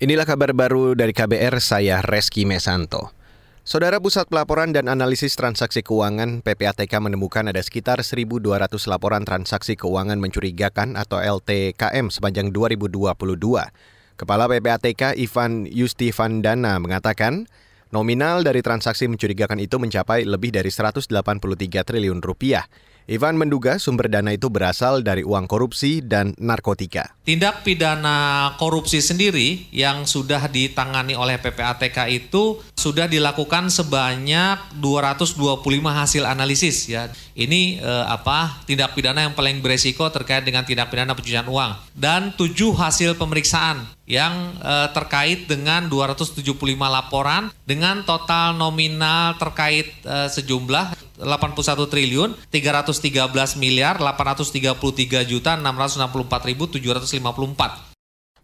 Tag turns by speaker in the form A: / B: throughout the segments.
A: Inilah kabar baru dari KBR, saya Reski Mesanto. Saudara Pusat Pelaporan dan Analisis Transaksi Keuangan PPATK menemukan ada sekitar 1.200 laporan transaksi keuangan mencurigakan atau LTKM sepanjang 2022. Kepala PPATK Ivan Yustifandana mengatakan, nominal dari transaksi mencurigakan itu mencapai lebih dari 183 triliun rupiah. Ivan menduga sumber dana itu berasal dari uang korupsi dan narkotika.
B: Tindak pidana korupsi sendiri yang sudah ditangani oleh PPATK itu sudah dilakukan sebanyak 225 hasil analisis ya. Ini eh, apa? Tindak pidana yang paling beresiko terkait dengan tindak pidana pencucian uang dan tujuh hasil pemeriksaan yang eh, terkait dengan 275 laporan dengan total nominal terkait eh, sejumlah 81 triliun 313 miliar 833 juta 664 ribu 754.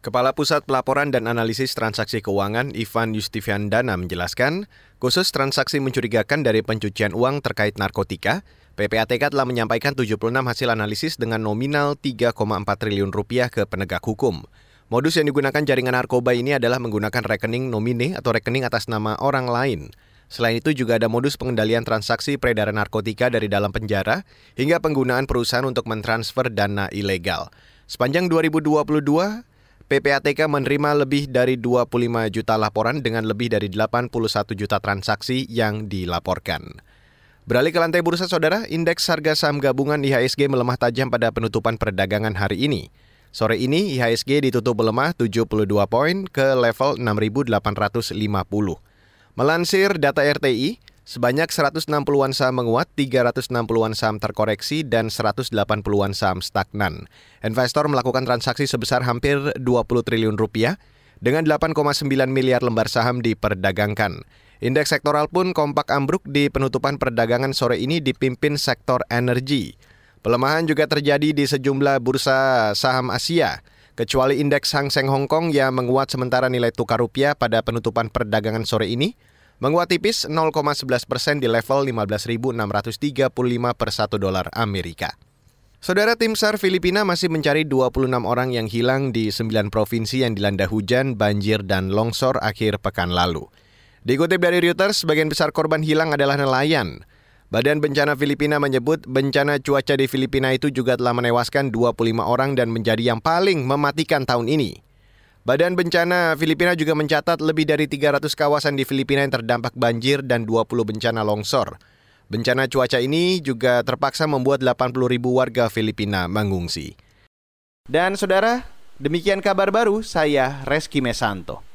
A: Kepala Pusat Pelaporan dan Analisis Transaksi Keuangan Ivan Yustiviandana menjelaskan, khusus transaksi mencurigakan dari pencucian uang terkait narkotika, PPATK telah menyampaikan 76 hasil analisis dengan nominal 3,4 triliun rupiah ke penegak hukum. Modus yang digunakan jaringan narkoba ini adalah menggunakan rekening nomine atau rekening atas nama orang lain. Selain itu juga ada modus pengendalian transaksi peredaran narkotika dari dalam penjara hingga penggunaan perusahaan untuk mentransfer dana ilegal. Sepanjang 2022, PPATK menerima lebih dari 25 juta laporan dengan lebih dari 81 juta transaksi yang dilaporkan. Beralih ke lantai bursa saudara, indeks harga saham gabungan IHSG melemah tajam pada penutupan perdagangan hari ini. Sore ini IHSG ditutup melemah 72 poin ke level 6.850. Melansir data RTI, sebanyak 160-an saham menguat, 360-an saham terkoreksi, dan 180-an saham stagnan. Investor melakukan transaksi sebesar hampir 20 triliun rupiah dengan 8,9 miliar lembar saham diperdagangkan. Indeks sektoral pun kompak ambruk di penutupan perdagangan sore ini dipimpin sektor energi. Pelemahan juga terjadi di sejumlah bursa saham Asia kecuali indeks Hang Seng Hong Kong yang menguat sementara nilai tukar rupiah pada penutupan perdagangan sore ini menguat tipis 0,11 persen di level 15.635 per 1 dolar Amerika. Saudara tim SAR Filipina masih mencari 26 orang yang hilang di 9 provinsi yang dilanda hujan, banjir, dan longsor akhir pekan lalu. Dikutip dari Reuters, sebagian besar korban hilang adalah nelayan. Badan Bencana Filipina menyebut bencana cuaca di Filipina itu juga telah menewaskan 25 orang dan menjadi yang paling mematikan tahun ini. Badan Bencana Filipina juga mencatat lebih dari 300 kawasan di Filipina yang terdampak banjir dan 20 bencana longsor. Bencana cuaca ini juga terpaksa membuat 80 ribu warga Filipina mengungsi. Dan saudara, demikian kabar baru saya Reski Mesanto.